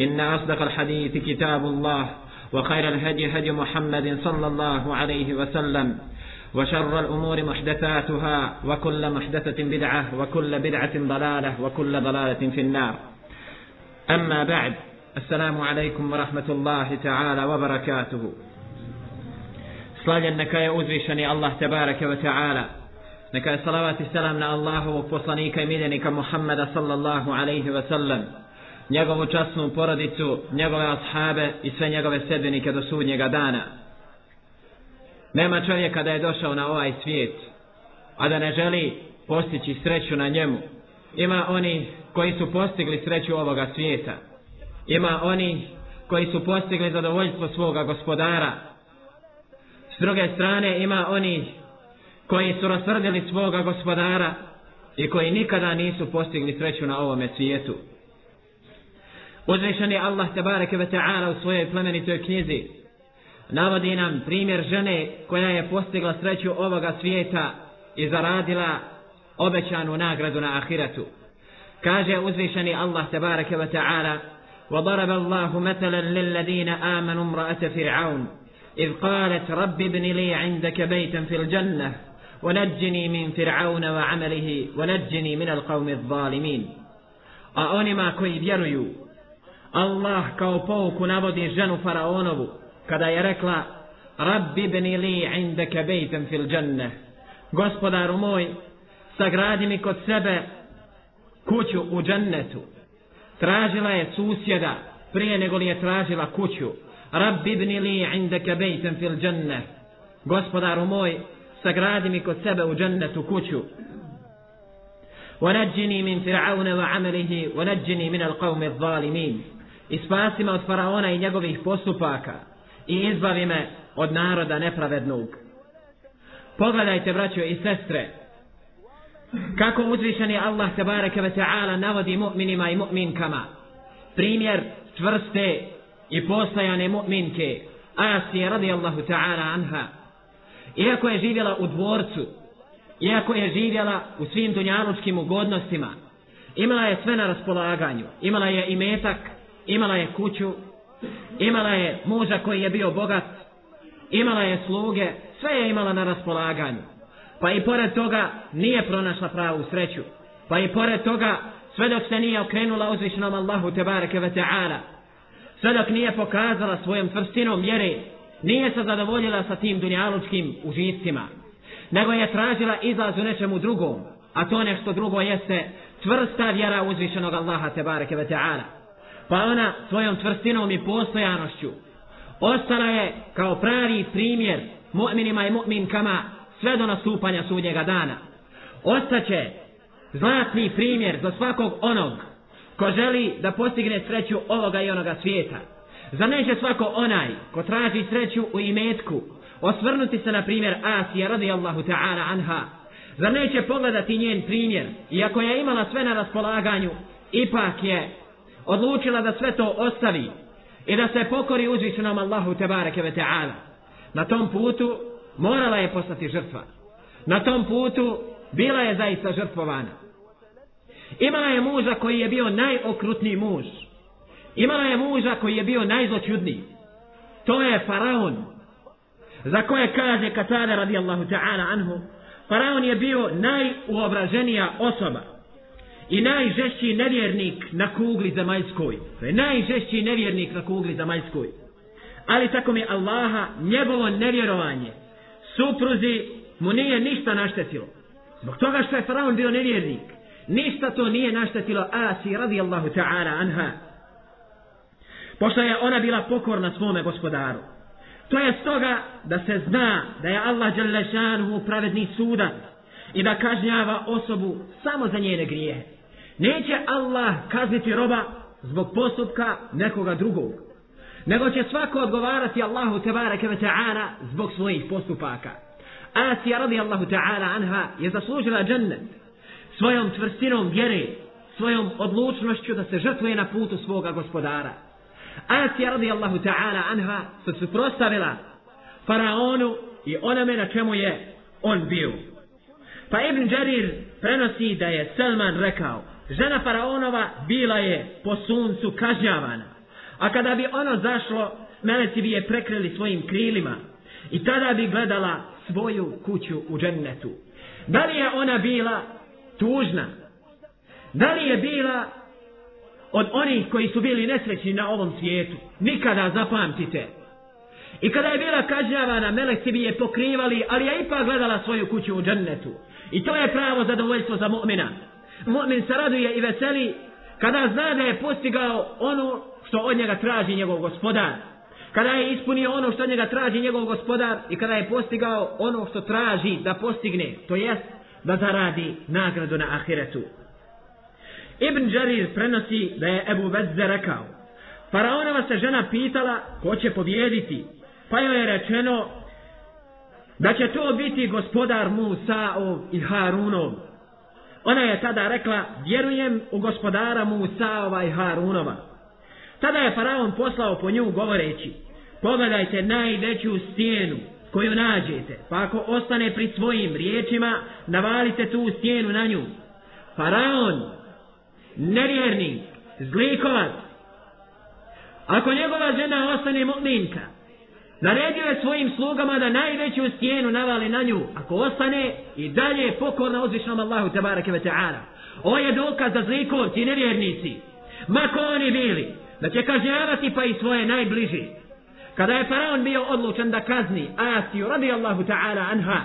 إن أصدق الحديث كتاب الله وخير الهدي هدي محمد صلى الله عليه وسلم وشر الأمور محدثاتها وكل محدثة بدعة وكل بدعة ضلالة وكل ضلالة في النار أما بعد السلام عليكم ورحمة الله تعالى وبركاته Slavljen neka je uzvišeni Allah tebareke ve ta'ala. Neka je salavat i salam na Allahovog poslanika i miljenika Muhammeda sallallahu alaihi wa sallam. Njegovu časnu porodicu, njegove ashabe i sve njegove sedbenike do sudnjega dana. Nema čovjeka da je došao na ovaj svijet, a da ne želi postići sreću na njemu. Ima oni koji su postigli sreću ovoga svijeta. Ima oni koji su postigli zadovoljstvo svoga gospodara, S druge strane ima oni koji su rasvrdili svoga gospodara i koji nikada nisu postigli sreću na ovome svijetu. Uzvišen je Allah tebareke ve ta'ala u svojoj plemenitoj knjizi navodi nam primjer žene koja je postigla sreću ovoga svijeta i zaradila obećanu nagradu na ahiretu. Kaže uzvišeni Allah tebareke ve ta'ala وضرب الله مثلا للذين آمنوا امرأة فرعون إذ قالت رب ابن لي عندك بيتا في الجنة ونجني من فرعون وعمله ونجني من القوم الظالمين A onima koji vjeruju, Allah kao pouku navodi ženu Faraonovu, kada je rekla, Rabbi beni li indeke bejtem fil dženne. Gospodaru moj, sagradi mi kod sebe kuću u džennetu. Tražila je susjeda prije nego li je tražila kuću. Rabbi ibni li indaka bejten fil dženne. Gospodaru moj, sagradi mi kod sebe u džennetu kuću. ونجني من فرعون وعمله ونجني من القوم الظالمين ispasi me od faraona i njegovih postupaka i izbavi me od naroda nepravednog. Pogledajte, braćo i sestre, kako uzvišeni Allah tebareke ve ta'ala navodi mu'minima i mu'minkama. Primjer čvrste i postajane mu'minke Asije radijallahu ta'ala anha. Iako je živjela u dvorcu iako je živjela u svim dunjalučkim ugodnostima imala je sve na raspolaganju. Imala je i metak imala je kuću imala je muža koji je bio bogat imala je sluge sve je imala na raspolaganju pa i pored toga nije pronašla pravu sreću pa i pored toga sve dok se nije okrenula uzvišenom Allahu tebareke ve ta'ala sve dok nije pokazala svojom tvrstinom vjere, nije se zadovoljila sa tim dunjalučkim užicima, nego je tražila izlaz u nečemu drugom, a to nešto drugo jeste tvrsta vjera uzvišenog Allaha tebareke ve ta'ala. Pa ona svojom tvrstinom i postojanošću ostala je kao pravi primjer mu'minima i mu'minkama sve do nastupanja sudnjega dana. Ostaće zlatni primjer za svakog onog ko želi da postigne sreću ovoga i onoga svijeta. Za neće svako onaj ko traži sreću u imetku osvrnuti se na primjer Asija radijallahu ta'ala anha. Za neće pogledati njen primjer, iako je imala sve na raspolaganju, ipak je odlučila da sve to ostavi i da se pokori uzvišenom Allahu tebareke ve ta'ala. Na tom putu morala je postati žrtva. Na tom putu bila je zaista žrtvovana. Imala je muža koji je bio najokrutniji muž. Imala je muža koji je bio najzločudniji. To je faraon. Za koje kaže Katada radijallahu ta'ala anhu. Faraon je bio najuobraženija osoba. I najžešći nevjernik na kugli zemaljskoj. To je najžešći nevjernik na kugli zemaljskoj. Ali tako mi Allaha, njegovo nevjerovanje, supruzi mu nije ništa naštetilo. Zbog toga što je faraon bio nevjernik, ništa to nije naštetilo Asi radijallahu ta'ala anha. Pošto je ona bila pokorna svome gospodaru. To je stoga da se zna da je Allah Đalešanuhu pravedni sudan i da kažnjava osobu samo za njene grijehe. Neće Allah kazniti roba zbog postupka nekoga drugog. Nego će svako odgovarati Allahu tebareke ve ta'ala zbog svojih postupaka. Asija radijallahu ta'ala anha je zaslužila džennet svojom tvrstinom vjere, svojom odlučnošću da se žrtvuje na putu svoga gospodara. Asija radijallahu ta'ala anha se suprostavila faraonu i onome na čemu je on bio. Pa Ibn Đarir prenosi da je Selman rekao, žena faraonova bila je po suncu kažnjavana, a kada bi ono zašlo, meleci bi je prekrili svojim krilima i tada bi gledala svoju kuću u džennetu. Da li je ona bila tužna? Da li je bila od onih koji su bili nesrećni na ovom svijetu? Nikada zapamtite. I kada je bila kažnjavana, meleci bi je pokrivali, ali je ipak gledala svoju kuću u džennetu. I to je pravo zadovoljstvo za mu'mina. Mu'min se raduje i veseli kada zna da je postigao ono što od njega traži njegov gospodar. Kada je ispunio ono što od njega traži njegov gospodar i kada je postigao ono što traži da postigne, to jest da zaradi nagradu na ahiretu. Ibn Jarir prenosi da je Ebu Vezze rekao, Faraonova se žena pitala ko će pobjediti, pa joj je rečeno da će to biti gospodar Musaov i Harunov. Ona je tada rekla, vjerujem u gospodara Musaova i Harunova. Tada je faraon poslao po nju govoreći, pogledajte najveću stijenu koju nađete, pa ako ostane pri svojim riječima, navalite tu stijenu na nju. Faraon, nevjernik, zlikovac, ako njegova žena ostane mu'minka, Naredio je svojim slugama da najveću stijenu navale na nju, ako ostane i dalje pokorna uzvišnom Allahu tebareke ve ta'ala. Ovo je dokaz da zlikovci i nevjernici, mako oni bili, da će kažnjavati pa i svoje najbliži. Kada je faraon bio odlučen da kazni Asiju radi Allahu ta'ala anha,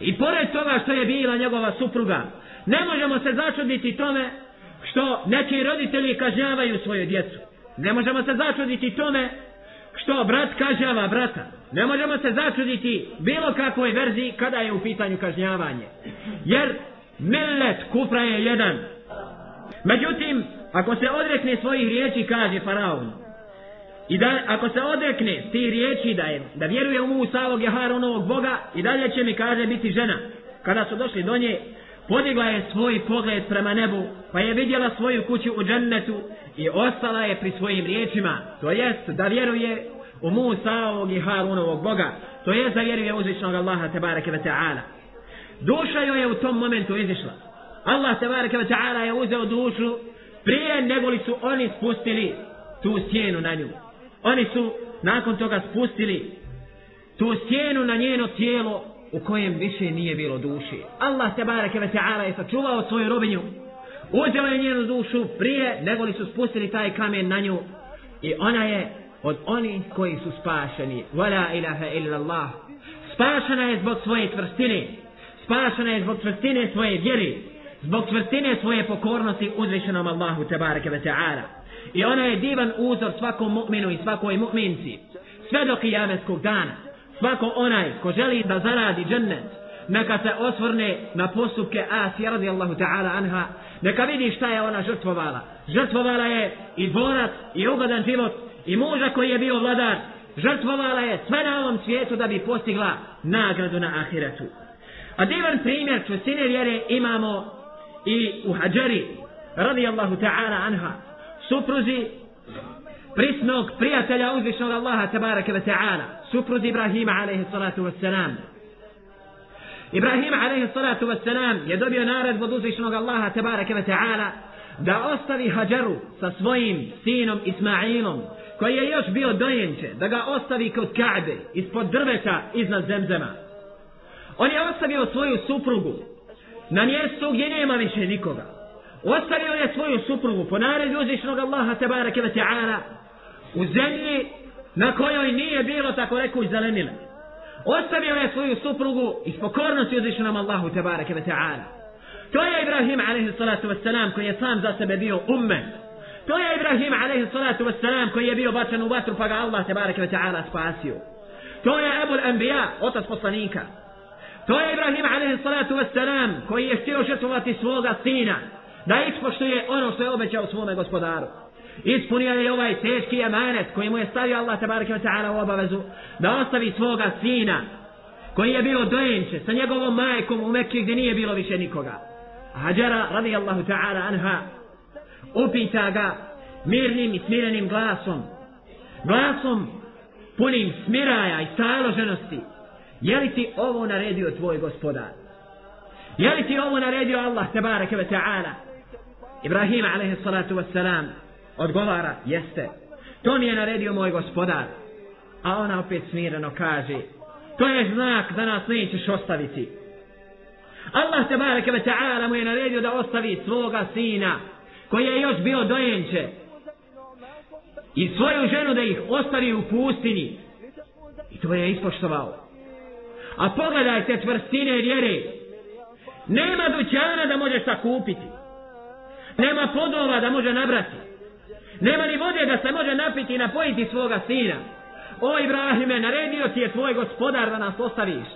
i pored toga što je bila njegova supruga, ne možemo se začuditi tome što neki roditelji kažnjavaju svoju djecu. Ne možemo se začuditi tome što brat kažava brata. Ne možemo se začuditi bilo kakvoj verziji kada je u pitanju kažnjavanje. Jer millet kufra je jedan. Međutim, ako se odrekne svojih riječi, kaže faraon, i da, ako se odrekne ti riječi da je, da vjeruje u Musa ovog Jaharonovog Boga, i dalje će mi kaže biti žena. Kada su došli do nje, podigla je svoj pogled prema nebu, pa je vidjela svoju kuću u džennetu i ostala je pri svojim riječima, to jest da vjeruje u Musaovog i Harunovog Boga, to jest da vjeruje uzvičnog Allaha tebareke ve ta'ala. Duša joj je u tom momentu izišla. Allah tebareke ve ta'ala je uzeo dušu prije nego li su oni spustili tu sjenu na nju. Oni su nakon toga spustili tu sjenu na njeno tijelo u kojem više nije bilo duši. Allah te bareke ve ta'ala je sačuvao svoju robinju. Uzeo je njenu dušu prije nego li su spustili taj kamen na nju. I ona je od onih koji su spašeni. Wala ilaha illa Allah. Spašena je zbog svoje tvrstine. Spašena je zbog tvrstine svoje vjeri. Zbog tvrstine svoje pokornosti uzvišenom Allahu te bareke ve ta'ala. I ona je divan uzor svakom mu'minu i svakoj mu'minci. Sve do kijameskog dana svako onaj ko želi da zaradi džennet, neka se osvrne na postupke Asija radijallahu ta'ala anha, neka vidi šta je ona žrtvovala. Žrtvovala je i dvorac, i ugodan život, i muža koji je bio vladar. Žrtvovala je sve na ovom svijetu da bi postigla nagradu na ahiretu. A divan primjer čustine vjere imamo i u Hadžari radijallahu ta'ala anha, supruzi prisnog prijatelja uzvišnog Allaha tabaraka wa ta'ala, supruz Ibrahima alaihi salatu wa salam. Ibrahim alaihi salatu wa salam je dobio narad od uzvišnog Allaha tabaraka wa ta'ala da ostavi Hađaru sa svojim sinom Ismailom, koji je još bio dojenče, da ga ostavi kod Ka'be, ispod drveta iznad zemzema. On je ostavio svoju suprugu na mjestu gdje nema više nikoga. Ostavio je svoju suprugu po naredu uzvišnog Allaha tabaraka wa ta'ala u zemlji na kojoj nije bilo tako reku zelenile. Ostavio je svoju suprugu iz pokornosti uzvišenom Allahu tebareke ve ta'ala. To je Ibrahim alaihi salatu wassalam koji je sam za sebe bio umme. To je Ibrahim alaihi salatu wassalam koji je bio bačan u vatru pa ga Allah tebareke ve ta'ala spasio. To je Ebul Anbiya, otac poslanika. To je Ibrahim alaihi salatu wassalam koji je htio žrtvovati svoga sina da ispoštuje ono što je obećao svome gospodaru. Ispunio je ovaj teški emanet koji mu je stavio Allah tabaraka wa ta'ala u obavezu da ostavi svoga sina koji je bio dojenče sa njegovom majkom u Mekke gdje nije bilo više nikoga. Hađara radijallahu ta'ala anha upita ga mirnim i smirenim glasom glasom punim smiraja i staloženosti je li ti ovo naredio tvoj gospodar je li ti ovo naredio Allah tabaraka wa ta'ala Ibrahim alaihi salatu wassalam odgovara jeste. To mi je naredio moj gospodar. A ona opet smireno kaže to je znak da nas nećeš ostaviti. Allah te bareke ve ta'ala mu je naredio da ostavi svoga sina koji je još bio dojenče i svoju ženu da ih ostavi u pustini i to je ispoštovao. A pogledajte tvrstine vjere. Nema dućana da može sakupiti. Nema podova da može nabrati nema ni vode da se može napiti i napojiti svoga sina. O Ibrahime naredio ti je tvoj gospodar da nas ostaviš.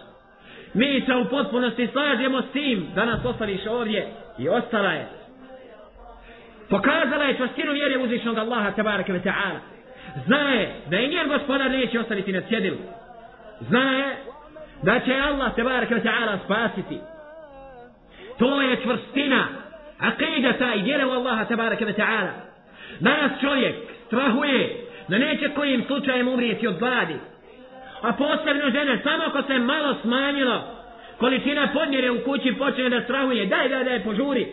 Mi se u potpunosti slažemo s tim da nas ostaviš ovdje i ostala je. Pokazala je čvrstinu vjere uzvišnog Allaha tabaraka ve ta'ala. Zna je da i njen gospodar neće ostaviti na cjedilu. Zna je da će Allah tabaraka ve ta'ala spasiti. To je čvrstina akidata i vjere u Allaha tabaraka ve ta'ala danas čovjek strahuje da neće kojim slučajem umrijeti od gladi. A posebno žene samo ako se malo smanjilo količina podmjere u kući počne da strahuje. Daj daj daj požuri.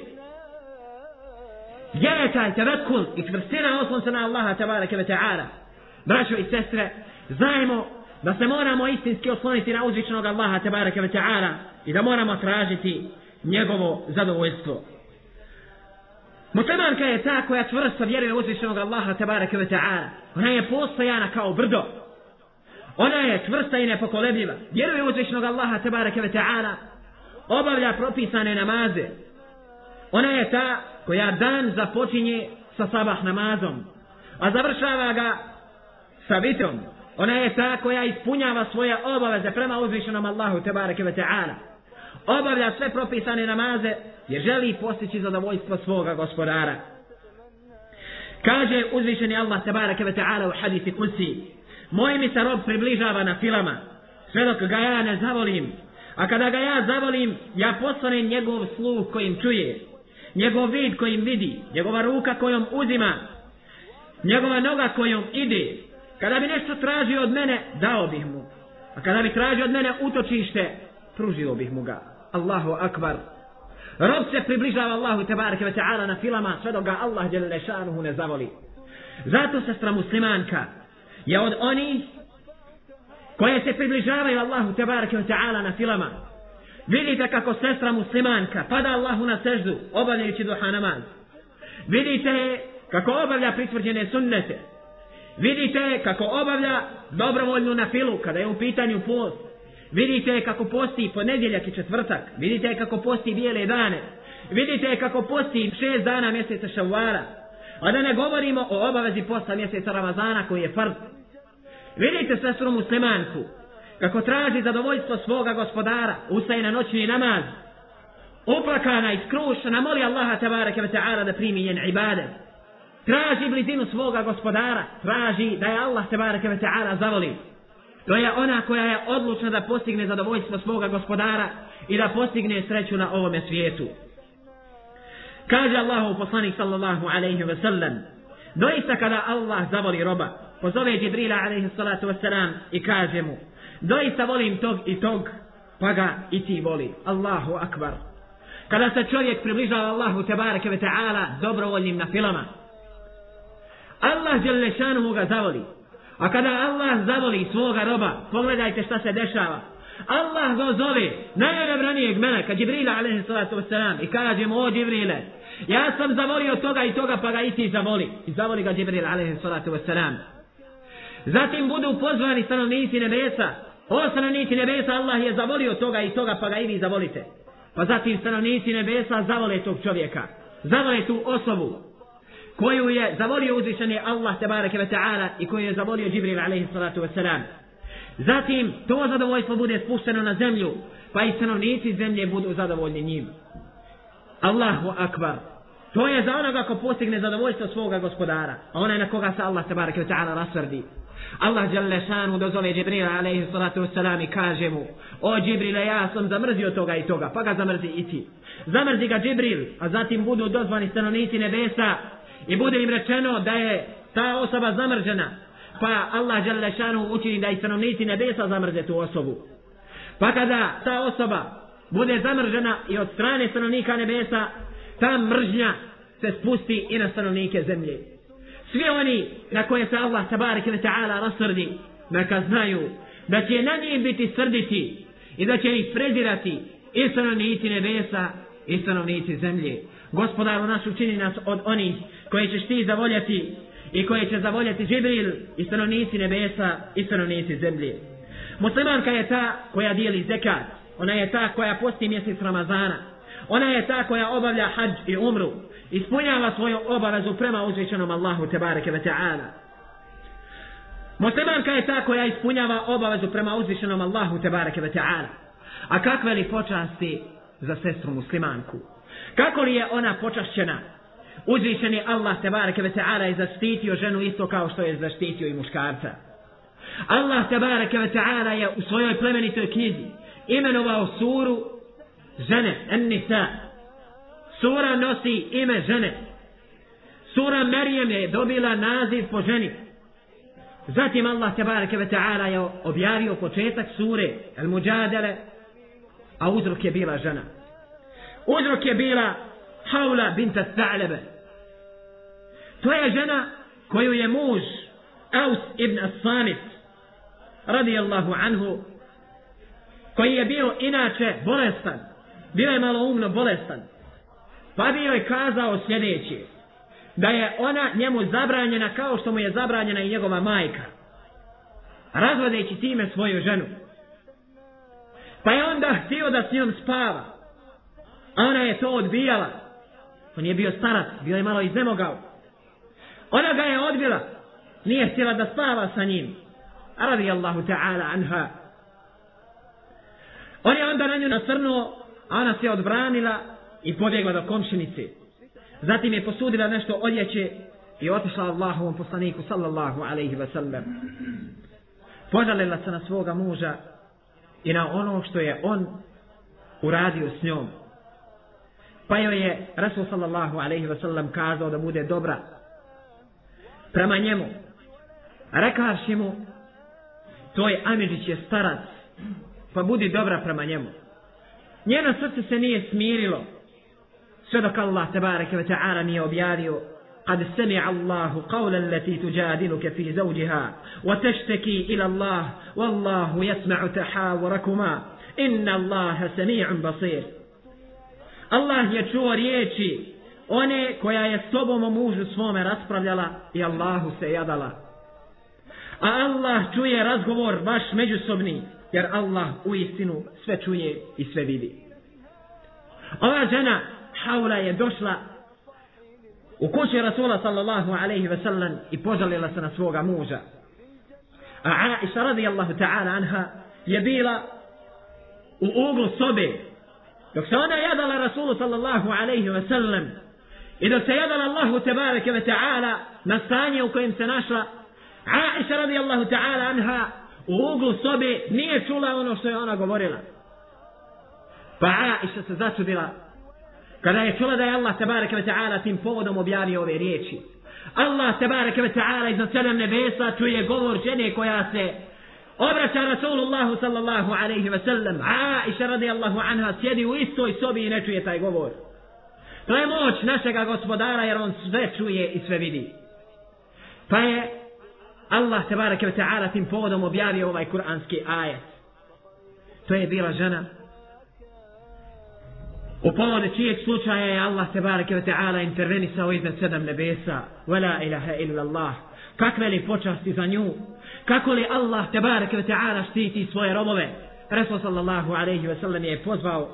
Gdje je taj tevekul i čvrstina oslon se na Allaha tabaraka ve ta'ala braćo i sestre znajmo da se moramo istinski osloniti na uzvičnog Allaha tabaraka ve ta'ala i da moramo tražiti njegovo zadovoljstvo. Muslimanka je ta koja čvrsto vjeruje u uzvišenog Allaha tabaraka ve ta'ala. Ona je postojana kao brdo. Ona je čvrsta i nepokolebljiva. Vjeruje u uzvišenog Allaha tabaraka ve ta'ala. Obavlja propisane namaze. Ona je ta koja dan započinje sa sabah namazom. A završava ga sa vitrom. Ona je ta koja ispunjava svoje obaveze prema uzvišenom Allahu tabaraka ve ta'ala obavlja sve propisane namaze jer želi postići zadovoljstvo svoga gospodara. Kaže uzvišeni Allah tabaraka ve ta'ala u hadisi kusi, Moj mi se rob približava na filama. Sve dok ga ja ne zavolim a kada ga ja zavolim ja postanem njegov sluh kojim čuje njegov vid kojim vidi njegova ruka kojom uzima njegova noga kojom ide. Kada bi nešto tražio od mene dao bih mu. A kada bi tražio od mene utočište pružio bih mu ga. Allahu akbar. Rob se približava Allahu tebareke ve ta'ala na filama sve dok ga Allah djelile šanuhu ne zavoli. Zato sestra muslimanka je od oni koje se približavaju Allahu tebareke ve ta'ala na filama. Vidite kako sestra muslimanka pada Allahu na seždu obavljajući duha namaz. Vidite kako obavlja pritvrđene sunnete. Vidite kako obavlja dobrovoljnu na filu kada je u pitanju post. Vidite kako posti ponedjeljak i četvrtak. Vidite kako posti bijele dane. Vidite kako posti šest dana mjeseca šavara. A da ne govorimo o obavezi posta mjeseca Ramazana koji je farz. Vidite sestru muslimanku kako traži zadovoljstvo svoga gospodara. Ustaje na noćni namaz. Uplakana i skrušena moli Allaha tabaraka wa ta'ala da primi njen ibadet. Traži blizinu svoga gospodara. Traži da je Allah tabaraka wa ta'ala zavoli. To je ona koja je odlučna da postigne zadovoljstvo svoga gospodara i da postigne sreću na ovome svijetu. Kaže Allahu poslanik sallallahu alaihi ve sellem, doista kada Allah zavoli roba, pozove Džibrila alaihi salatu wasalam i kaže mu, doista volim tog i tog, pa ga i ti voli. Allahu akbar. Kada se čovjek približava Allahu tebareke ve ta'ala dobrovoljnim na filama, Allah dželle šanuhu ga zavoli. A kada Allah zavoli svoga roba, pogledajte šta se dešava. Allah ga zove najrebranijeg meleka, Džibrila a.s. salatu i kaže mu, o Džibrile, ja sam zavolio toga i toga, pa ga i ti zavoli. I zavoli ga Džibrila a.s. salatu. Zatim budu pozvani stanovnici nebesa. O stanovnici nebesa, Allah je zavolio toga i toga, pa ga i vi zavolite. Pa zatim stanovnici nebesa zavole tog čovjeka. Zavole tu osobu koju je zavolio uzvišeni Allah tebareke ve ta'ala i koju je zavolio Džibril alaihi salatu ve selam. Zatim to zadovoljstvo bude spušteno na zemlju, pa i stanovnici zemlje budu zadovoljni njim. Allahu akbar. To je za onoga ko postigne zadovoljstvo svoga gospodara. A onaj na koga se Allah tabaraka wa ta'ala rasvrdi. Allah jale šanu dozove Džibrila alaihi salatu wasalam i kaže mu O Džibrila ja sam zamrzio toga i toga pa ga zamrzi i ti. Zamrzi ga Džibril a zatim budu dozvani stanovnici nebesa i bude im rečeno da je ta osoba zamržena. Pa Allah jale šanu učini da i stanovnici nebesa zamrze tu osobu. Pa kada ta osoba bude zamržena i od strane stanovnika nebesa ta mržnja se spusti i na stanovnike zemlje. Svi oni na koje se Allah tabarik ve ta'ala rasrdi, neka znaju da će na njih biti srditi i da će ih prezirati i stanovnici nebesa i stanovnici zemlje. Gospodaru naš učini nas od onih koje ćeš ti zavoljati i koje će zavoljati Žibril i stanovnici nebesa i stanovnici zemlje. Muslimanka je ta koja dijeli zekat. Ona je ta koja posti mjesec Ramazana. Ona je ta koja obavlja hađ i umru. Ispunjava svoju obavezu prema uzvišenom Allahu tebareke ve ta'ala. Muslimanka je ta koja ispunjava obavezu prema uzvišenom Allahu tebareke ve ta'ala. A kakve li počasti za sestru muslimanku? Kako li je ona počašćena? Uzvišeni Allah tebareke ve ta'ala je zaštitio ženu isto kao što je zaštitio i muškarca. Allah tebareke ve ta'ala je u svojoj plemenitoj knjizi imenovao suru žene, en-nisa. Sura nosi ime žene. Sura Merijem je dobila naziv po ženi. Zatim Allah tebareke ve ta'ala je objavio početak sure El-Mujadele, a uzrok je bila žena. Uzrok je bila Haula binta Tha'lebe. To je žena koju je muž Aus ibn As-Samit radijallahu anhu koji je bio inače bolestan bio je malo umno bolestan pa bio je kazao sljedeće da je ona njemu zabranjena kao što mu je zabranjena i njegova majka razvodeći time svoju ženu pa je onda htio da s njom spava ona je to odbijala on je bio starac bio je malo iznemogao ona ga je odbila nije htjela da spava sa njim radi Allahu ta'ala anha. On je onda na nju nasrnuo, a ona se odbranila i pobjegla do komšinice. Zatim je posudila nešto odjeće i otišla Allahovom poslaniku sallallahu alaihi wa sallam. Požalila se na svoga muža i na ono što je on uradio s njom Pa joj je Rasul sallallahu alaihi wa sallam kazao da bude dobra prema njemu. Rekavši mu tvoj Amidžić je starac, pa budi dobra prema njemu. Njeno srce se nije smirilo, sve dok Allah tebareke ve ta'ala nije objavio قد سمع الله قول التي تجادلك في زوجها وتشتكي إلى الله والله يسمع تحاوركما إن الله سميع بصير Allah je čuo riječi one koja je s tobom o mužu svome raspravljala i Allahu se jadala. A Allah čuje razgovor vaš međusobni, jer Allah u istinu sve čuje i sve vidi. Ova žena Haula je došla u kući Rasula sallallahu alaihi ve sellem i požalila se na svoga muža. A Aisha radijallahu ta'ala anha je bila u uglu sobe Dok se ona jadala Rasulu sallallahu alaihi wa sallam i dok se jadala Allahu tebareke ve ta'ala na stanje u kojem se našla, Aisha radijallahu ta'ala anha u uglu sobe nije čula ono što je ona govorila. Pa Aisha se začudila kada je čula da je Allah tebareke ve ta'ala tim povodom objavio ove riječi. Allah tebareke ve ta'ala iznad sedam nebesa čuje govor žene koja se obraća Rasulullahu sallallahu alaihi wa sallam. Aisha radijallahu anha sjedi u istoj sobi i ne čuje taj govor. To je moć našega gospodara jer on sve čuje i sve vidi. Pa je Allah tebareke ve ta'ala tim povodom objavio ovaj kuranski ajet. To je bila žena. U povode čijeg slučaja je Allah tebareke ve ta'ala intervenisao iznad sedam nebesa. Vela ilaha illa Allah. Kakve li počasti za nju? kako li Allah tebarek ve ta'ala štiti svoje robove. Resul sallallahu alaihi ve sellem je pozvao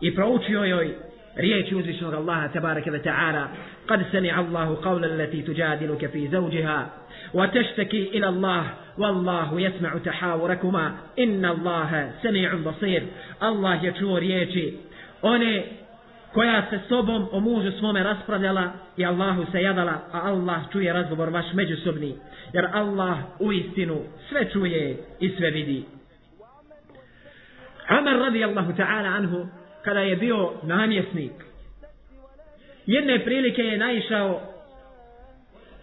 i proučio joj riječi uzvišnog Allaha tebareke ve ta'ala قد سمع الله قول التي تجادلك في زوجها وتشتكي إلى الله والله يسمع تحاوركما إن الله سميع بصير الله يčuo riječi one koja se sobom o mužu svome raspravljala i Allahu se jadala, a Allah čuje razgovor vaš međusobni, jer Allah u istinu sve čuje i sve vidi. Amar radijallahu ta'ala anhu, kada je bio namjesnik, jedne prilike je naišao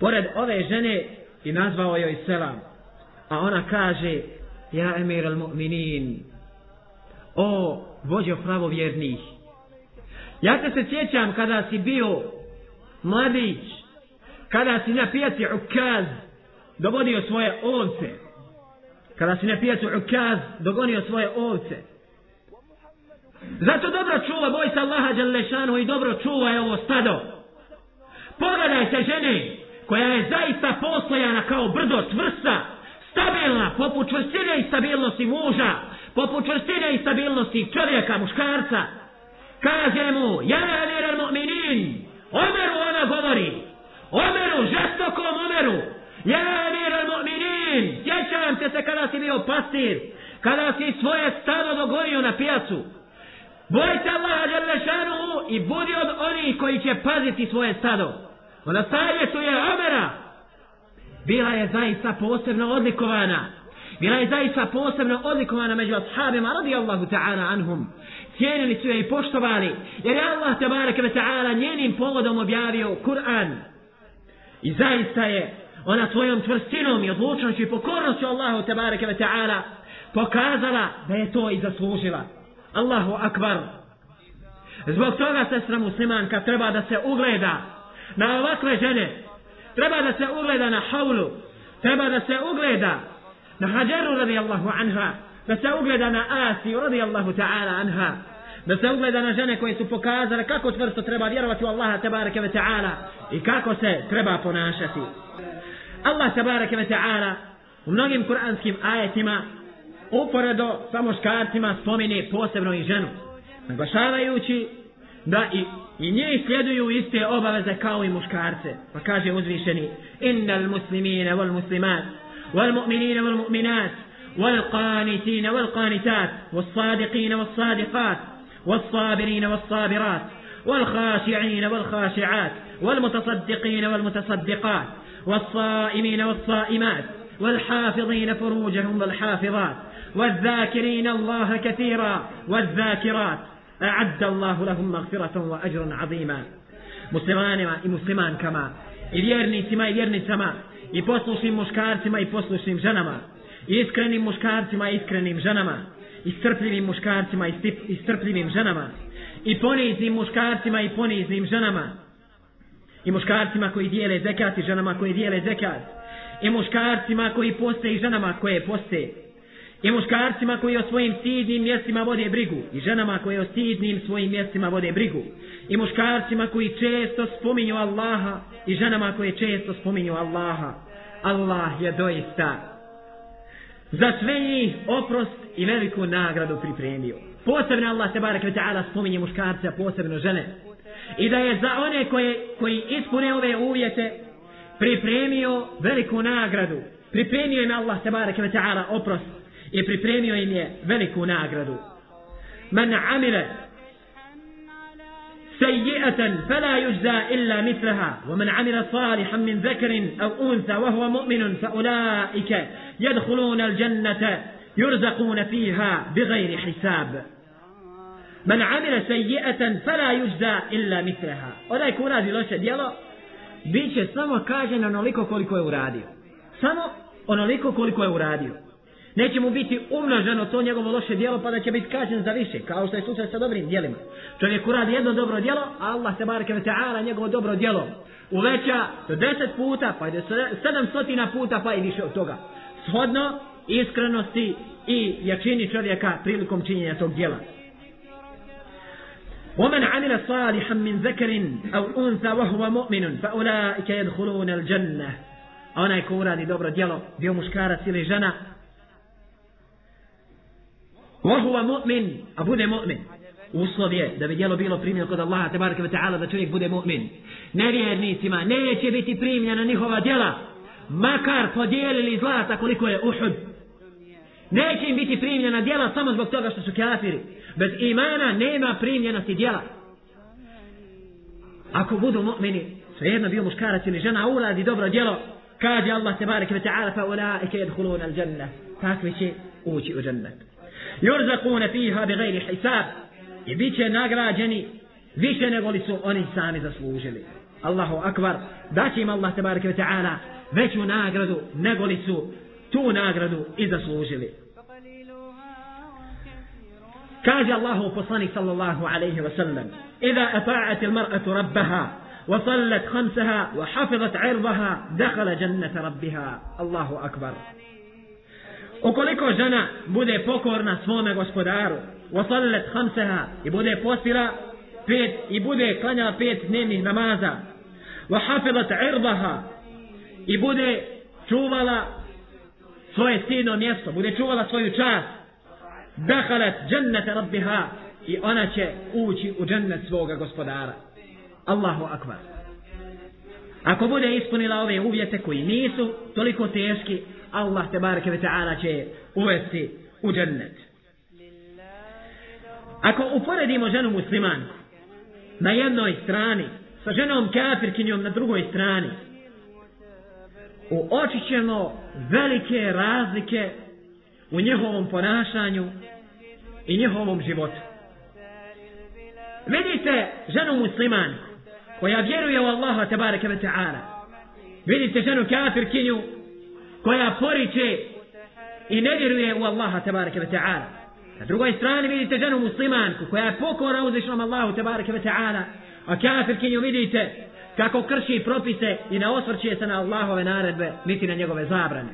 pored ove žene i nazvao joj selam. A ona kaže, ja emir al mu'minin, o vođo pravovjernih, Ja te se sjećam kada si bio mladić, kada si na pijaci ukaz dovodio svoje ovce, kada si na pijaci ukaz dogonio svoje ovce. Zato dobro čuva, boj se Allaha Đalešanu i dobro čuva je ovo stado. Pogledaj se žene koja je zaista postojana kao brdo čvrsta, stabilna, poput čvrstine i stabilnosti muža, poput čvrstine i stabilnosti čovjeka, muškarca, kaže mu, ja emir al mu'minin, Omeru ona govori, Omeru, žestokom Omeru, ja emir al mu'minin, sjećam se se kada si bio pastir, kada si svoje stado dogorio na pijacu, bojte Allaha Đalešanu i budi od onih koji će paziti svoje stado. Ona savjetu je Omera, bila je zaista posebno odlikovana, bila je zaista posebno odlikovana među ashabima radijallahu ta'ala anhum cijenili su je i poštovali, jer je Allah tabaraka ve ta'ala njenim povodom objavio Kur'an. I zaista je ona svojom čvrstinom i odlučnošću i pokornošću Allahu tabaraka ve ta'ala pokazala da je to i zaslužila. Allahu akbar. Zbog toga sestra muslimanka treba da se ugleda na ovakve žene. Treba da se ugleda na haulu. Treba da se ugleda na hađaru radijallahu anha da se ugleda na Asiju radijallahu ta'ala anha da se ugleda na žene koje su pokazale kako čvrsto treba vjerovati u Allaha tabaraka ve ta'ala i kako se treba ponašati. Allah tabaraka ve ta'ala u mnogim kuranskim ajetima uporedo sa muškarcima spomine posebno i ženu naglašavajući da i, i nje sljeduju iste obaveze kao i muškarce. Pa kaže uzvišeni innal muslimina wal muslimat wal mu'minina wal mu'minat والقانتين والقانتات والصادقين والصادقات والصابرين والصابرات والخاشعين والخاشعات والمتصدقين والمتصدقات والصائمين والصائمات والحافظين فروجهم والحافظات والذاكرين الله كثيرا والذاكرات أعد الله لهم مغفرة وأجرا عظيما مسلمان مسلمان كما i vjernicima i vjernicama i poslušnim muškarcima i poslušnim ženama. Iskrenim muškarcima i iskrenim ženama, i strpljivim muškarcima i strpljivim ženama, i poniznim muškarcima i poniznim ženama, i muškarcima koji dijele zekat i ženama koji dijele zekat, i muškarcima koji poste i ženama koje poste, i muškarcima koji o svojim stidnim mjestima vode brigu, i ženama koje o stidnim svojim mjestima vode brigu, i muškarcima koji često spominju Allaha, i ženama koje često spominju Allaha. Allah je doista za sve njih oprost i veliku nagradu pripremio. Posebno Allah te barek ta'ala spominje muškarce, a posebno žene. I da je za one koje, koji ispune ove uvjete pripremio veliku nagradu. Pripremio im Allah te barek ta'ala oprost i pripremio im je veliku nagradu. Man amile سيئة فلا يجزى إلا مثلها ومن عمل صالحا من ذكر أو أنثى وهو مؤمن فأولئك يدخلون الجنة يرزقون فيها بغير حساب من عمل سيئة فلا يجزى إلا مثلها ولا يكون هذه loše djelo bit će samo kažen onoliko koliko je uradio samo onoliko koliko je uradio neće mu biti umnoženo to njegovo loše djelo pa da će biti kažen za više kao što je slučaj sa dobrim djelima čovjek uradi jedno dobro djelo a Allah se barke ve ta'ala njegovo dobro djelo uveća do deset puta pa ide sedam stotina puta pa i više od toga shodno iskrenosti i jačini čovjeka prilikom činjenja tog djela ومن عمل صالحا من ذكر أو أنثى وهو مؤمن فأولئك يدخلون الجنة a onaj ko uradi dobro djelo, bio muškarac ili žena, Wahuwa mu'min, a bude mu'min. Uslov je da bi djelo bilo primljeno kod Allaha tebareke ve ta'ala da čovjek bude mu'min. Nevjernicima neće biti primljena njihova djela, makar podijelili zlata koliko je Uhud. Neće im biti primljena djela samo zbog toga što su kafiri. Bez imana nema primljenosti djela. Ako budu mu'mini, svejedno bio muškarac ili žena, uradi dobro djelo, kaže Allah tebareke ve ta'ala fa ulaike jedhulun al džanna. Takvi će ući u džennet. Yurzaquna fiha bi gajri hisab. I bit će nagrađeni više nego li su oni sami zaslužili. Allahu akbar. Da će im Allah tebareke ve ta'ala veću nagradu nego li su tu nagradu i zaslužili. Kaže Allahu poslanik sallallahu alaihi wa sallam إذا أطاعت المرأة ربها وصلت خمسها وحفظت عرضها دخل جنة ربها الله أكبر Ukoliko žena bude pokorna svome gospodaru, wasallat khamsaha i bude postila pet i bude klanjala pet dnevnih namaza, hafizat irdaha i bude čuvala svoje stidno mjesto, bude čuvala svoju čast, dakhalat jannata rabbiha i ona će ući u džennet svoga gospodara. Allahu akbar. Ako bude ispunila ove uvjete koji nisu toliko teški, Allah te bareke ve taala će uvesti u džennet. Ako uporedimo ženu muslimanku na jednoj strani sa ženom kafirkinjom na drugoj strani, u ćemo velike razlike u njihovom ponašanju i njihovom životu. Vidite ženu muslimanku koja vjeruje u Allaha tabaraka wa ta'ala. Vidite ženu kafirkinju koja poriče i ne vjeruje u Allaha tabaraka wa ta'ala. Na drugoj strani vidite ženu muslimanku koja je pokora uzvišnom Allahu tabaraka wa ta'ala. A kafirkinju vidite kako krši propise i ne osvrće se na Allahove naredbe niti na njegove zabrane.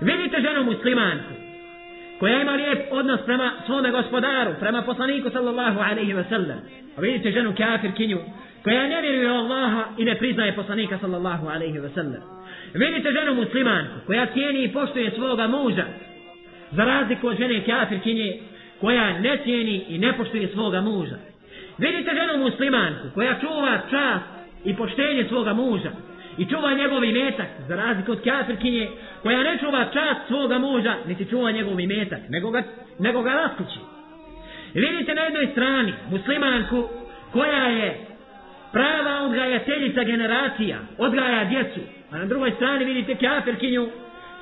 Vidite ženu muslimanku koja ima lijep odnos prema svome gospodaru, prema poslaniku sallallahu alaihi ve sellem. A vidite ženu kafirkinju koja ne vjeruje u Allaha i ne priznaje poslanika sallallahu alaihi ve sellem. Vidite ženu muslimanku koja cijeni i poštuje svoga muža za razliku od žene kafirkinje koja ne cijeni i ne poštuje svoga muža. Vidite ženu muslimanku koja čuva čast i poštenje svoga muža i čuva njegov imetak za razliku od kafirkinje koja ne čuva čast svoga muža niti čuva njegov imetak nego ga, nego ga raskući. Vidite na jednoj strani muslimanku koja je prava odgajateljica generacija, odgaja djecu, a na drugoj strani vidite kafirkinju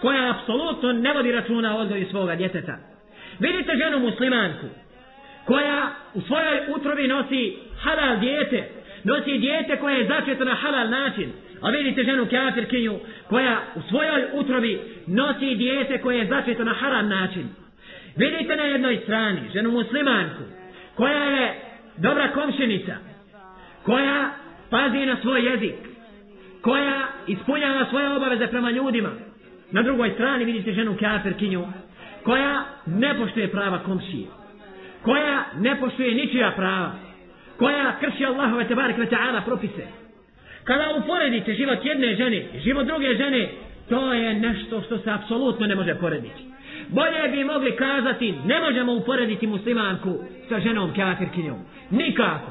koja apsolutno ne vodi računa o odgoju svoga djeteta. Vidite ženu muslimanku koja u svojoj utrobi nosi halal djete, nosi dijete koje je začeto na halal način, a vidite ženu kafirkinju koja u svojoj utrobi nosi dijete koje je začeto na haram način. Vidite na jednoj strani ženu muslimanku koja je dobra komšenica, koja pazi na svoj jezik, koja ispunjava svoje obaveze prema ljudima. Na drugoj strani vidite ženu kafirkinju, koja ne poštuje prava komšije, koja ne poštuje ničija prava, koja krši Allahove tebarek ve ta'ala propise. Kada uporedite život jedne žene i život druge žene, to je nešto što se apsolutno ne može porediti. Bolje bi mogli kazati, ne možemo uporediti muslimanku sa ženom kafirkinjom. Nikako.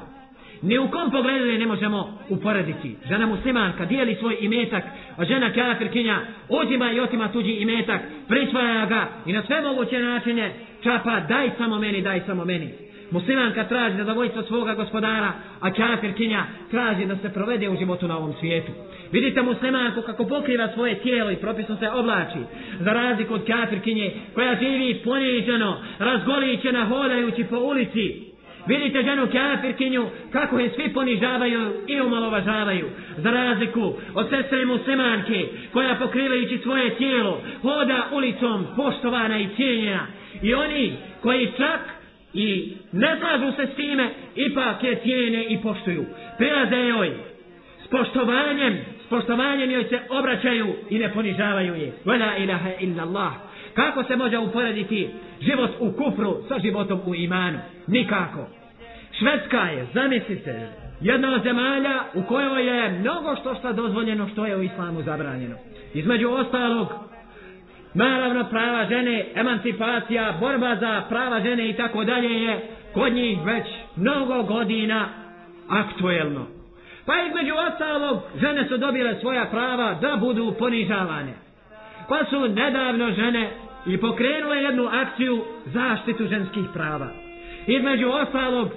Ni u kom pogledu ne možemo uporediti. Žena muslimanka dijeli svoj imetak, a žena kafirkinja uzima i otima tuđi imetak, prisvaja ga i na sve moguće načine čapa daj samo meni, daj samo meni. Muslimanka traži da zavojstvo svoga gospodara, a kafirkinja traži da se provede u životu na ovom svijetu. Vidite muslimanku kako pokriva svoje tijelo i propisno se oblači, za razliku od kafirkinje koja živi poniženo, razgoličena hodajući po ulici, Vidite ženu kafirkinju kako je svi ponižavaju i umalovažavaju. Za razliku od sestre muslimanke koja pokrivajući svoje tijelo hoda ulicom poštovana i cijenjena. I oni koji čak i ne slažu se s time ipak je cijene i poštuju. Prilaze joj s poštovanjem, s poštovanjem joj se obraćaju i ne ponižavaju je. Vela ilaha illa Allah. Kako se može uporediti život u kufru sa životom u imanu? Nikako. Švedska je, zamislite, jedna od zemalja u kojoj je mnogo što što dozvoljeno što je u islamu zabranjeno. Između ostalog, naravno prava žene, emancipacija, borba za prava žene i tako dalje je kod njih već mnogo godina aktuelno. Pa između ostalog, žene su dobile svoja prava da budu ponižavane. Pa su nedavno žene i pokrenule jednu akciju zaštitu ženskih prava. Između ostalog,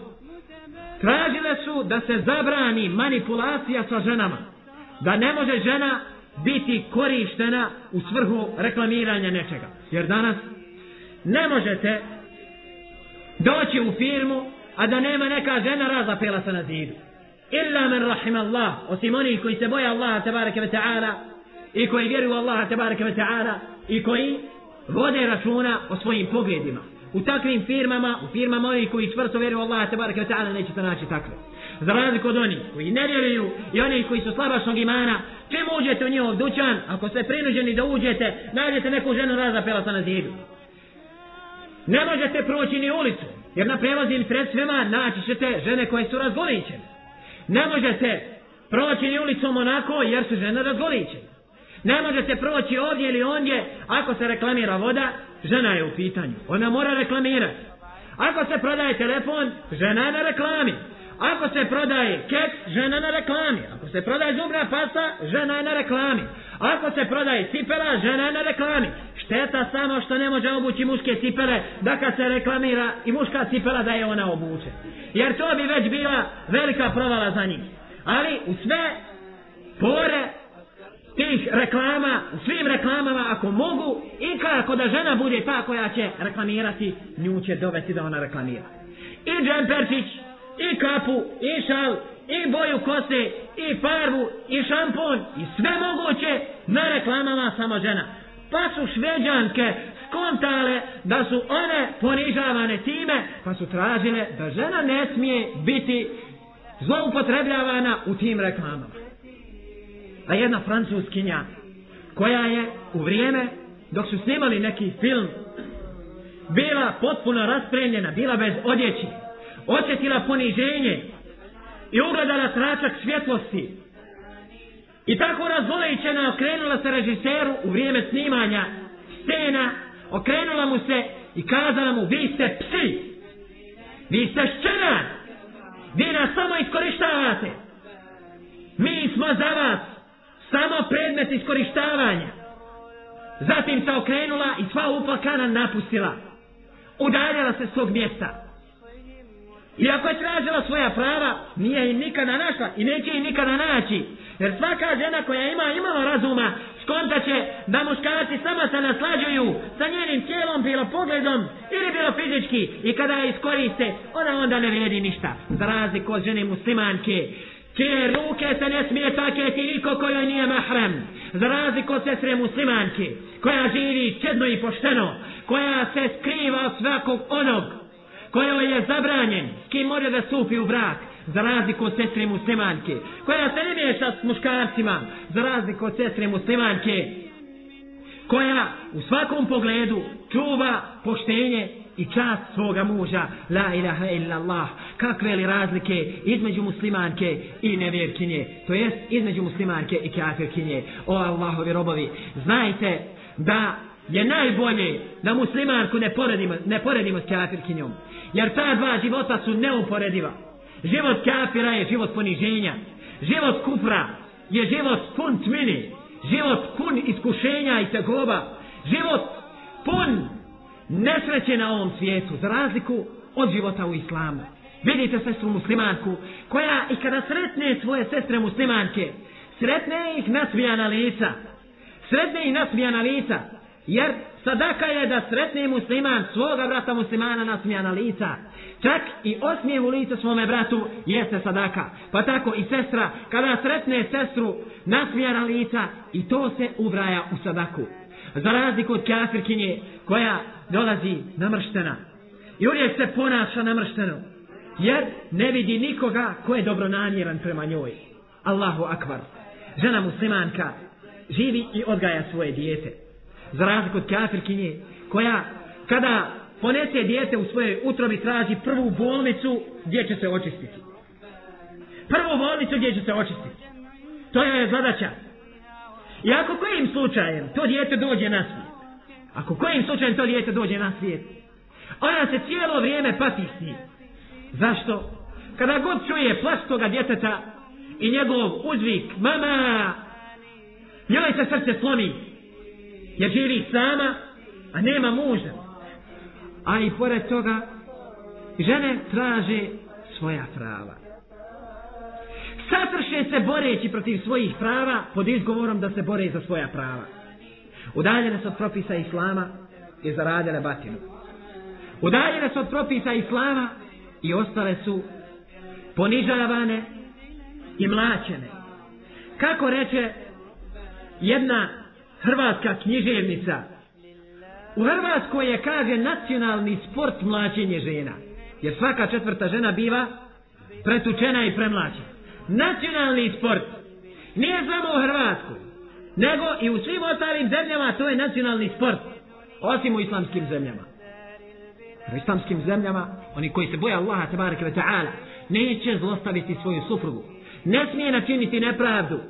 tražile su da se zabrani manipulacija sa ženama. Da ne može žena biti korištena u svrhu reklamiranja nečega. Jer danas ne možete doći u firmu, a da nema neka žena razapela se na zidu. Illa men rahim Allah, osim oni koji se boja Allaha tebareke ve ta'ala i koji vjeruju Allaha tebareke ve ta'ala i koji vode računa o svojim pogledima. U takvim firmama, u firmama oni koji čvrsto vjeruju Allaha tebareke ve ta'ala nećete naći takve. Za razliku od onih koji ne vjeruju i oni koji su slabašnog imana, čim uđete u njihov dućan, ako ste prinuđeni da uđete, nađete neku ženu razapela sa na zidu. Ne možete proći ni ulicu, jer na prevozim sredstvima naći ćete žene koje su razgoličene. Ne možete proći ni ulicom onako, jer su žene razgoličene. Ne možete proći ovdje ili ondje, ako se reklamira voda, žena je u pitanju. Ona mora reklamirati. Ako se prodaje telefon, žena je na reklami. Ako se prodaje keks, žena na reklami. Ako se prodaje zubna pasta, žena je na reklami. Ako se prodaje cipela, žena je na reklami. Šteta samo što ne može obući muške cipele, da kad se reklamira i muška cipela da je ona obuče. Jer to bi već bila velika provala za njih. Ali u sve pore tih reklama, u svim reklamama, ako mogu, i kako da žena bude ta koja će reklamirati, nju će dovesti da ona reklamira. I džemperčić, i kapu, i šal, i boju kose, i farbu, i šampon, i sve moguće na reklamama samo žena. Pa su šveđanke skontale da su one ponižavane time, pa su tražile da žena ne smije biti zloupotrebljavana u tim reklamama. A jedna francuskinja koja je u vrijeme dok su snimali neki film bila potpuno raspremljena, bila bez odjeći, osjetila poniženje i ugledala tračak svjetlosti. I tako razvolećena okrenula se režiseru u vrijeme snimanja scena, okrenula mu se i kazala mu, vi ste psi, vi ste šćeran, vi nas samo iskorištavate. Mi smo za vas samo predmet iskorištavanja. Zatim se okrenula i sva uplakana napustila. Udaljala se s tog mjesta. Iako je tražila svoja prava, nije im nikada našla i neće im nikada naći. Jer svaka žena koja ima imala razuma, skonta će da muškarci sama se naslađuju sa njenim tijelom, bilo pogledom ili bilo fizički. I kada je iskoriste, ona onda ne vrijedi ništa. Za razliku od žene muslimanke, čije ruke se ne smije taketi niko kojoj nije mahrem. Za razliku od sestre muslimanke, koja živi čedno i pošteno, koja se skriva od svakog onog kojoj je zabranjen, s kim može da stupi u brak, za razliku od sestre muslimanke, koja se ne miješa s muškarcima, za razliku od sestre muslimanke, koja u svakom pogledu čuva poštenje i čast svoga muža, la ilaha illa Allah, kakve li razlike između muslimanke i nevjerkinje, to jest između muslimanke i kafirkinje, o Allahovi robovi, znajte da je najbolje da muslimanku ne poredimo, ne poredimo s kafirkinjom, Jer ta dva života su neuporediva. Život kafira je život poniženja. Život kufra je život pun tmini. Život pun iskušenja i tegoba. Život pun nesreće na ovom svijetu. Za razliku od života u islamu. Vidite sestru muslimanku koja i kada sretne svoje sestre muslimanke, sretne ih nasmijana lica. Sretne ih nasmijana lica. Jer sadaka je da sretne musliman svoga brata muslimana nasmijana lica. Čak i osmijev u lice svome bratu jeste sadaka. Pa tako i sestra, kada sretne sestru nasmijana lica i to se ubraja u sadaku. Za razliku od kafirkinje koja dolazi namrštena. I uvijek se ponaša namršteno. Jer ne vidi nikoga ko je dobronamjeran prema njoj. Allahu akbar. Žena muslimanka živi i odgaja svoje dijete za razliku od kafirkinje, koja kada ponese dijete u svojoj utrobi traži prvu bolnicu gdje će se očistiti. Prvu bolnicu gdje će se očistiti. To je zadaća. I ako kojim slučajem to dijete dođe na svijet, ako kojim slučajem to dijete dođe na svijet, ona se cijelo vrijeme pati s njim. Zašto? Kada god čuje plać toga djeteta i njegov uzvik, mama, njoj se srce slomi, jer živi sama, a nema muža. A i pored toga, žene traže svoja prava. Satrše se boreći protiv svojih prava pod izgovorom da se bore za svoja prava. Udaljene su od propisa Islama i zaradile batinu. Udaljene su od propisa Islama i ostale su ponižavane i mlačene. Kako reče jedna hrvatska književnica, u Hrvatskoj je, kaže, nacionalni sport mlačenje žena. Jer svaka četvrta žena biva pretučena i premlačena. Nacionalni sport nije samo u Hrvatskoj, nego i u svim ostalim zemljama to je nacionalni sport. Osim u islamskim zemljama. U islamskim zemljama, oni koji se boje Allaha tabaraka wa ta'ala, neće zlostaviti svoju suprugu. Ne smije načiniti nepravdu.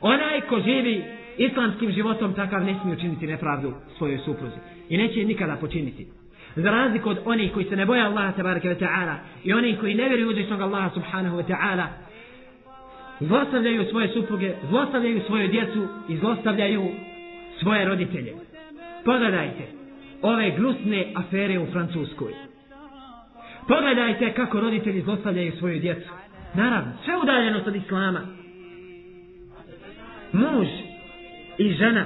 Onaj ko živi islamskim životom takav ne smije učiniti nepravdu svojoj supruzi. I neće nikada počiniti. Za razliku od onih koji se ne boje Allaha tabaraka wa ta'ala i onih koji ne vjeruju uzvišnog Allaha subhanahu wa ta'ala zlostavljaju svoje supruge, zlostavljaju svoju djecu i zlostavljaju svoje roditelje. Pogledajte ove gnusne afere u Francuskoj. Pogledajte kako roditelji zlostavljaju svoju djecu. Naravno, sve udaljenost od Islama. Muž i žena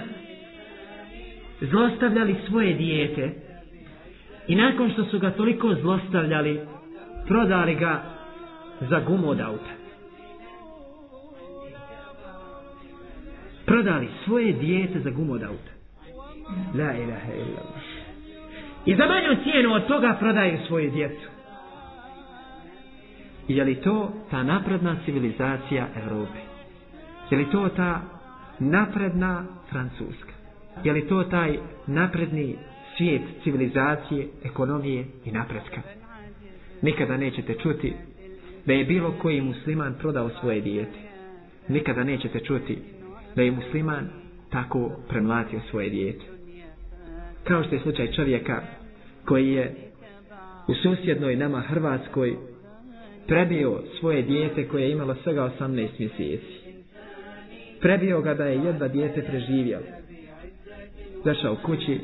zlostavljali svoje dijete i nakon što su ga toliko zlostavljali, prodali ga za gumu od auta. Prodali svoje dijete za gumu od auta. La ilaha illallah. I za manju cijenu od toga prodaju svoje djecu. Je li to ta napredna civilizacija Evrope? Je li to ta napredna Francuska? Je li to taj napredni svijet civilizacije, ekonomije i napretka? Nikada nećete čuti da je bilo koji musliman prodao svoje dijete. Nikada nećete čuti da je musliman tako premlatio svoje dijete. Kao što je slučaj čovjeka koji je u susjednoj nama Hrvatskoj prebio svoje dijete koje je imalo svega 18 mjeseci. Prebio ga da je jedva dijete preživjelo. Zašao kući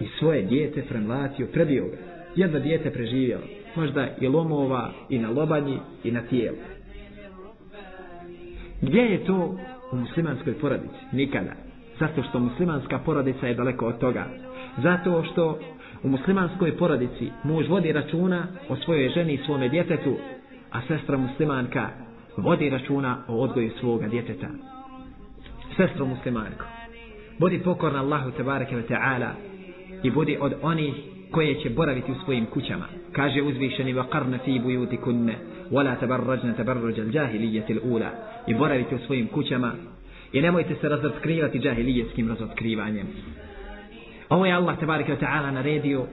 i svoje dijete premlatio, prebio ga. Jedva dijete preživjelo. Možda i lomova, i na lobanji, i na tijelu. Gdje je to u muslimanskoj porodici? Nikada. Zato što muslimanska porodica je daleko od toga. Zato što u muslimanskoj porodici muž vodi računa o svojoj ženi i svome djetetu, a sestra muslimanka vodi računa o odgoju svoga djeteta. Sestro muslimanko, budi pokorna Allahu tebareke ve ta'ala i budi od onih koje će boraviti u svojim kućama. Kaže uzvišeni wa qarna fi buyutikunna wala tabarrajna tabarruj al-jahiliyyah al-ula. I boravite u svojim kućama i nemojte se razotkrivati jahilijetskim razotkrivanjem. Ovo je Allah tebareke ve ta'ala naredio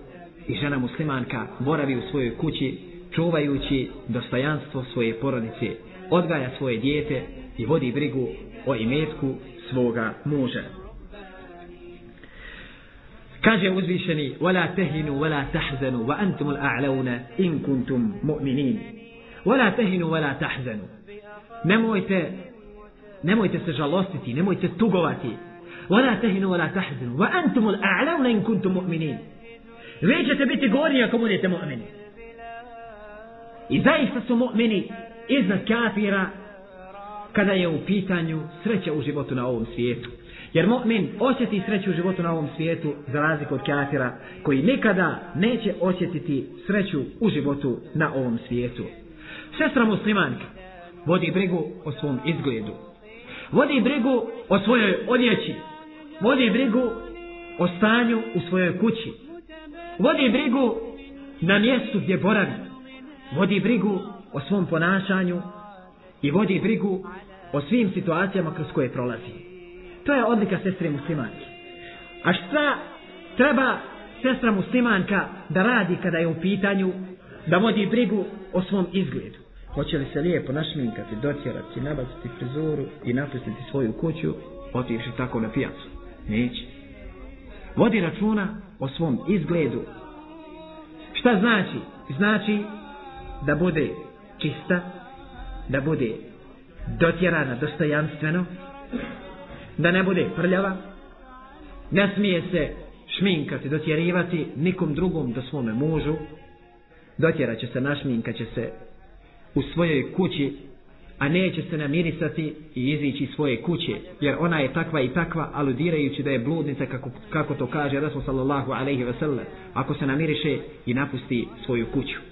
i žena muslimanka boravi u svojoj kući čuvajući dostojanstvo svoje porodice, odgaja svoje dijete i vodi brigu o imetku svoga muža. Kaže uzvišeni وَلَا تَهِنُوا وَلَا تَحْزَنُوا وَأَنْتُمُ الْأَعْلَوْنَ إِن كُنْتُمْ مُؤْمِنِينَ وَلَا تَهِنُوا وَلَا تَحْزَنُوا Nemojte nemojte se žalostiti, nemojte tugovati, ولا تهنوا ولا تحزنوا وأنتم الأعلون إن كنتم مؤمنين vi ćete biti gorniji ako budete mu'mini i zaista su mu'mini iznad kafira kada je u pitanju sreća u životu na ovom svijetu jer mu'min osjeti sreću u životu na ovom svijetu za razliku od kafira koji nikada neće osjetiti sreću u životu na ovom svijetu sestra muslimanka vodi brigu o svom izgledu vodi brigu o svojoj odjeći vodi brigu o stanju u svojoj kući. Vodi brigu na mjestu gdje boravi. Vodi brigu o svom ponašanju i vodi brigu o svim situacijama kroz koje prolazi. To je odlika sestre muslimanke. A šta treba sestra muslimanka da radi kada je u pitanju da vodi brigu o svom izgledu? Hoće li se lijepo našminkati, dotjerati, nabaciti frizuru i napustiti svoju kuću, otiši tako na pijacu? Neće. Vodi računa o svom izgledu. Šta znači? Znači da bude čista, da bude dotjerana dostojanstveno, da ne bude prljava, ne smije se šminkati, dotjerivati nikom drugom do svome mužu, dotjera će se, našminka će se u svojoj kući, a neće se namirisati i izići iz svoje kuće, jer ona je takva i takva, aludirajući da je bludnica, kako, kako to kaže Rasul sallallahu alaihi ve sellem, ako se namiriše i napusti svoju kuću.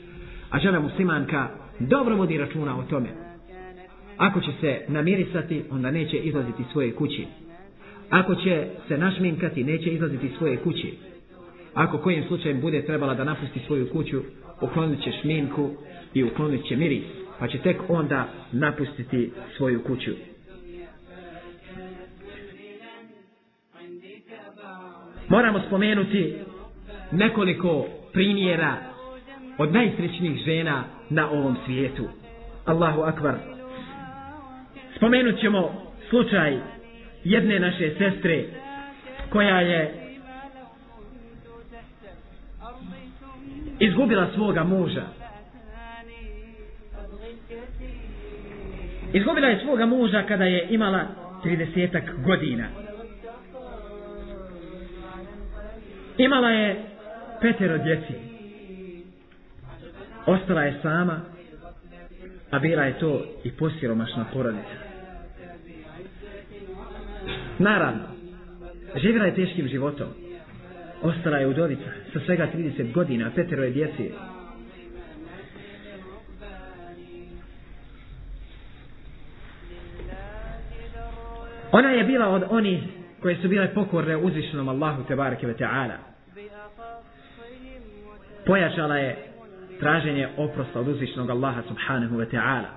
A žena muslimanka dobro vodi računa o tome. Ako će se namirisati, onda neće izlaziti svoje kući. Ako će se našminkati, neće izlaziti svoje kući. Ako kojim slučajem bude trebala da napusti svoju kuću, uklonit će šminku i uklonit će miris, pa će tek onda napustiti svoju kuću. Moramo spomenuti nekoliko primjera od najsrećnijih žena na ovom svijetu. Allahu akbar. Spomenut ćemo slučaj jedne naše sestre koja je izgubila svoga muža. Izgubila je svoga muža kada je imala 30 godina. Imala je petero djeci. Ostala je sama, a bila je to i posiromašna porodica. Naravno, živjela je teškim životom. Ostala je udovica sa svega 30 godina, petero je djeci. Ona je bila od onih koje su bile pokorne uzvišenom Allahu Tebareke ve Teala. Pojačala je traženje oprosta od uzvišenog Allaha Subhanahu wa ta'ala.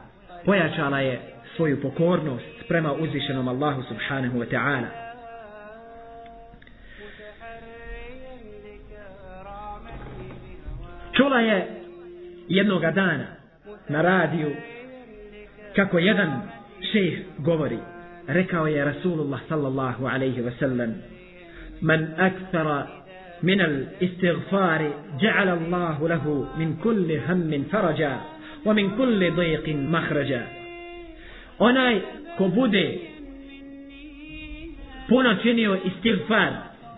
Pojačala je svoju pokornost prema uzvišenom Allahu Subhanahu wa Ta'ala. Čula je jednoga dana na radiju kako jedan šejh govori rekao je Rasulullah sallallahu alaihi wa sallam man akthara من الاستغفار جعل الله له من كل هم فرجا ومن كل ضيق مخرجا onaj ko bude puno činio istighfar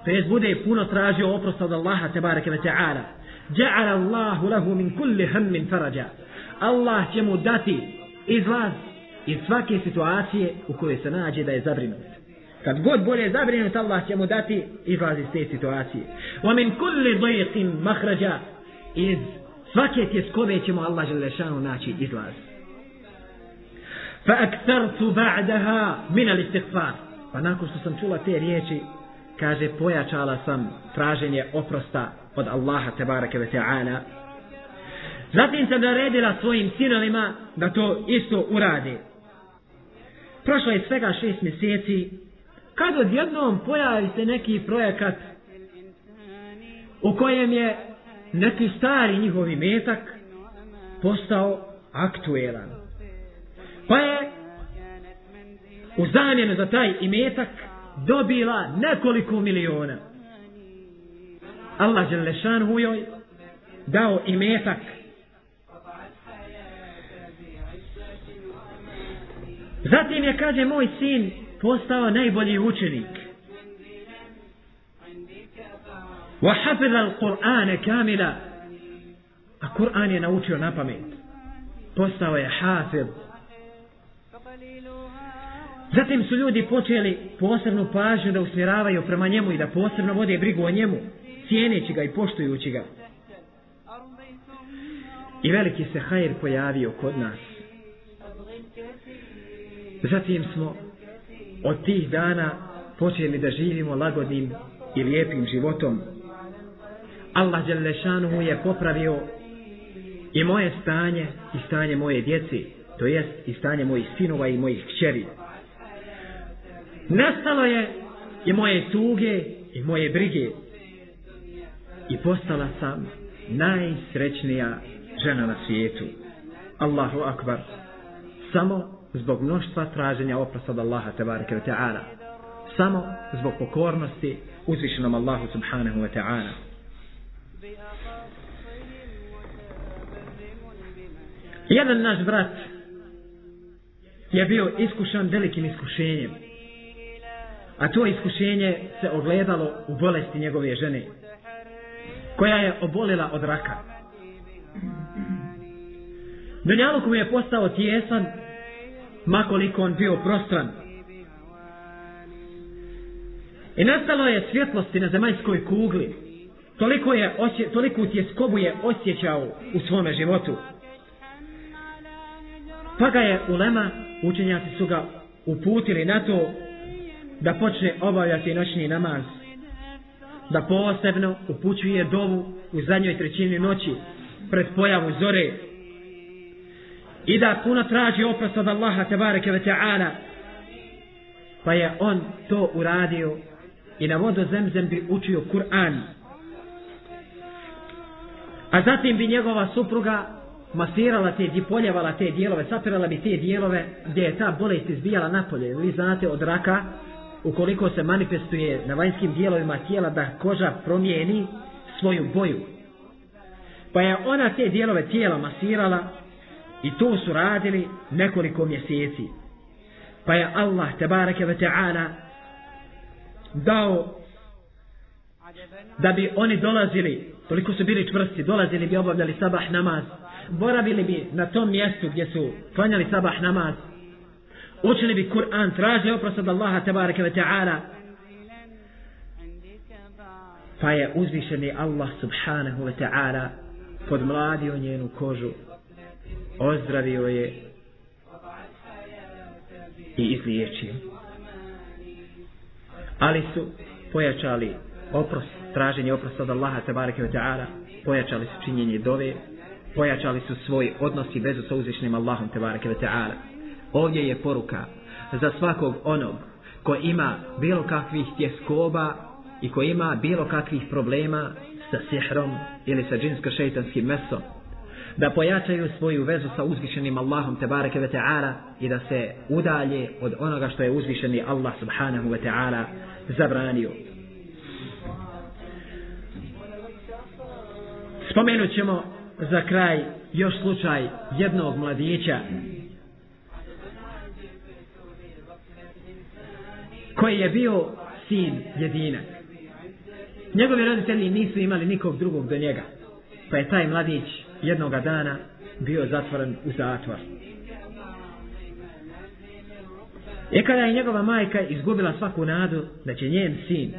to jest bude puno tražio oprost od Allaha tebareke ve ta'ala ja'ala Allahu lahu min kulli hammin faraja Allah će mu dati izlaz iz svake situacije u kojoj se nađe da je zabrinut kad god bolje zabrinut Allah će mu dati izlaz iz te situacije wa min kulli dayqin makhraja iz svake tjeskove će mu Allah želešanu naći izlaz فأكثرت بعدها من الاستغفار pa nakon što sam čula te riječi kaže pojačala sam traženje oprosta od Allaha tebareke ve ta'ala zatim sam naredila svojim sinovima da to isto urade prošlo je svega šest mjeseci kad odjednom pojavi se neki projekat u kojem je neki stari njihovi metak postao aktuelan pa je u zamjenu za taj imetak dobila nekoliko miliona. Allah Đelešan hujoj dao imetak Zatim je, kaže, moj sin postao najbolji učenik. وحفظ القرآن كاملا a Kur'an je naučio na pamet postao je hafiz Zatim su ljudi počeli posebnu pažnju da usmjeravaju prema njemu i da posebno vode brigu o njemu, cijeneći ga i poštujući ga. I veliki se hajr pojavio kod nas. Zatim smo od tih dana počeli da živimo lagodnim i lijepim životom. Allah Đelešanuhu je popravio i moje stanje i stanje moje djeci, to jest i stanje mojih sinova i mojih kćeri. Nastalo je i moje tuge i moje brige. I postala sam najsrećnija žena na svijetu. Allahu akbar samo zbog mnoštva traženja oprosta od Allaha tebareke ve ta'ala. Samo zbog pokornosti uzvišenom Allahu subhanahu wa ta'ala. Jedan naš brat je bio iskušan velikim iskušenjem a to iskušenje se ogledalo u bolesti njegove žene koja je obolila od raka. Dunjaluk mu je postao tjesan makoliko on bio prostran. I nastalo je svjetlosti na zemaljskoj kugli. Toliko je osje, toliko tjeskobu je osjećao u svome životu. Pa ga je ulema učenjaci su ga uputili na to da počne obavljati noćni namaz da posebno upućuje dovu u zadnjoj trećini noći pred pojavu zore i da puno traži oprost od Allaha tebareke ve ta'ala pa je on to uradio i na vodu zemzem bi učio Kur'an a zatim bi njegova supruga masirala te, poljevala te dijelove, sapirala bi te dijelove gdje je ta bolest izbijala napolje. Vi znate od raka, ukoliko se manifestuje na vanjskim dijelovima tijela da koža promijeni svoju boju. Pa je ona te dijelove tijela masirala i to su radili nekoliko mjeseci. Pa je Allah, tebareke ve ta'ala, dao da bi oni dolazili, toliko su bili čvrsti, dolazili bi obavljali sabah namaz, boravili bi na tom mjestu gdje su klanjali sabah namaz, učili bi Kur'an, traži oprost od Allaha tabaraka ve ta'ala, pa je uzvišeni Allah subhanahu ve ta'ala podmladio njenu kožu, ozdravio je i izliječio. Ali su pojačali oprost, traženje oprosta od Allaha tabareke wa ta'ala, pojačali su činjenje dove, pojačali su svoj odnos i vezu sa uzvišnim Allahom tabareke ve ta'ala. Ovdje je poruka za svakog onog ko ima bilo kakvih tjeskoba i ko ima bilo kakvih problema sa sihrom ili sa džinsko-šeitanskim mesom da pojačaju svoju vezu sa uzvišenim Allahom tebareke ve ta'ala i da se udalje od onoga što je uzvišeni Allah subhanahu ve ta'ala zabranio. Spomenut ćemo za kraj još slučaj jednog mladića koji je bio sin jedinak. Njegovi roditelji nisu imali nikog drugog do njega. Pa je taj mladić jednoga dana bio zatvoren u zatvor. E kada je njegova majka izgubila svaku nadu da će njen sin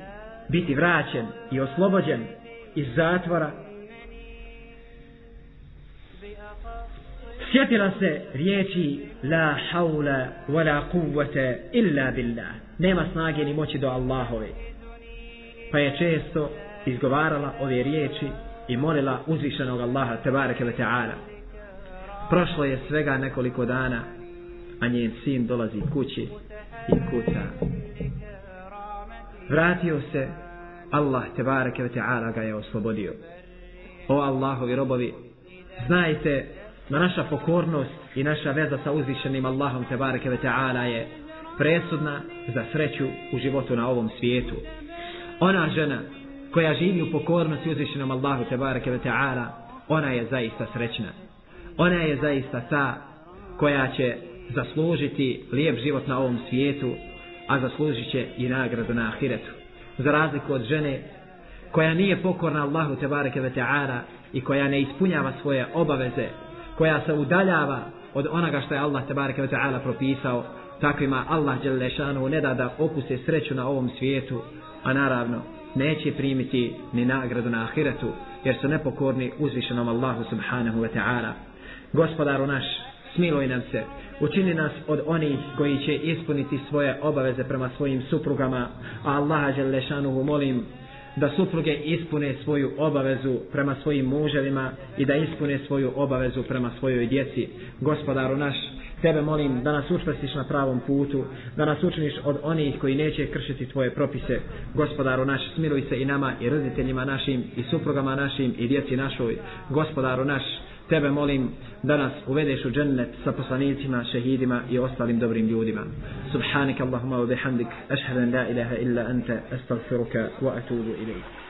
biti vraćen i oslobođen iz zatvora, sjetila se riječi la haula wa la kuvvete illa billah nema snage ni moći do Allahove pa je često izgovarala ove riječi i molila uzvišenog Allaha tebareke ve ta'ala. Prošlo je svega nekoliko dana a njen sin dolazi kući i kuca. Vratio se Allah tebareke ve ta'ala ga je oslobodio. O Allahovi robovi znajte na naša pokornost i naša veza sa uzvišenim Allahom tebareke ve ta'ala je presudna za sreću u životu na ovom svijetu. Ona žena koja živi u pokornosti uzvišenom Allahu tebareke ve ta'ala, ona je zaista srećna. Ona je zaista ta koja će zaslužiti lijep život na ovom svijetu, a zaslužit će i nagradu na ahiretu. Za razliku od žene koja nije pokorna Allahu tebareke ve ta'ala i koja ne ispunjava svoje obaveze koja se udaljava od onoga što je Allah tebareke ve taala propisao takvima Allah dželle šanu ne da da opuse sreću na ovom svijetu a naravno neće primiti ni nagradu na ahiretu jer su nepokorni uzvišenom Allahu subhanahu wa ta'ala. Gospodaru naš smiluj nam se. Učini nas od onih koji će ispuniti svoje obaveze prema svojim suprugama. A Allaha dželle šanu molim da supruge ispune svoju obavezu prema svojim muževima i da ispune svoju obavezu prema svojoj djeci. Gospodaru naš, tebe molim da nas učvrstiš na pravom putu, da nas učiniš od onih koji neće kršiti tvoje propise. Gospodaru naš, smiluj se i nama i roditeljima našim i suprugama našim i djeci našoj. Gospodaru naš, tebe molim da nas uvedeš u džennet sa poslanicima, šehidima i ostalim dobrim ljudima. Subhanak Allahumma wa bihamdik, ashhadu an la ilaha illa anta, astaghfiruka wa atubu ilayk.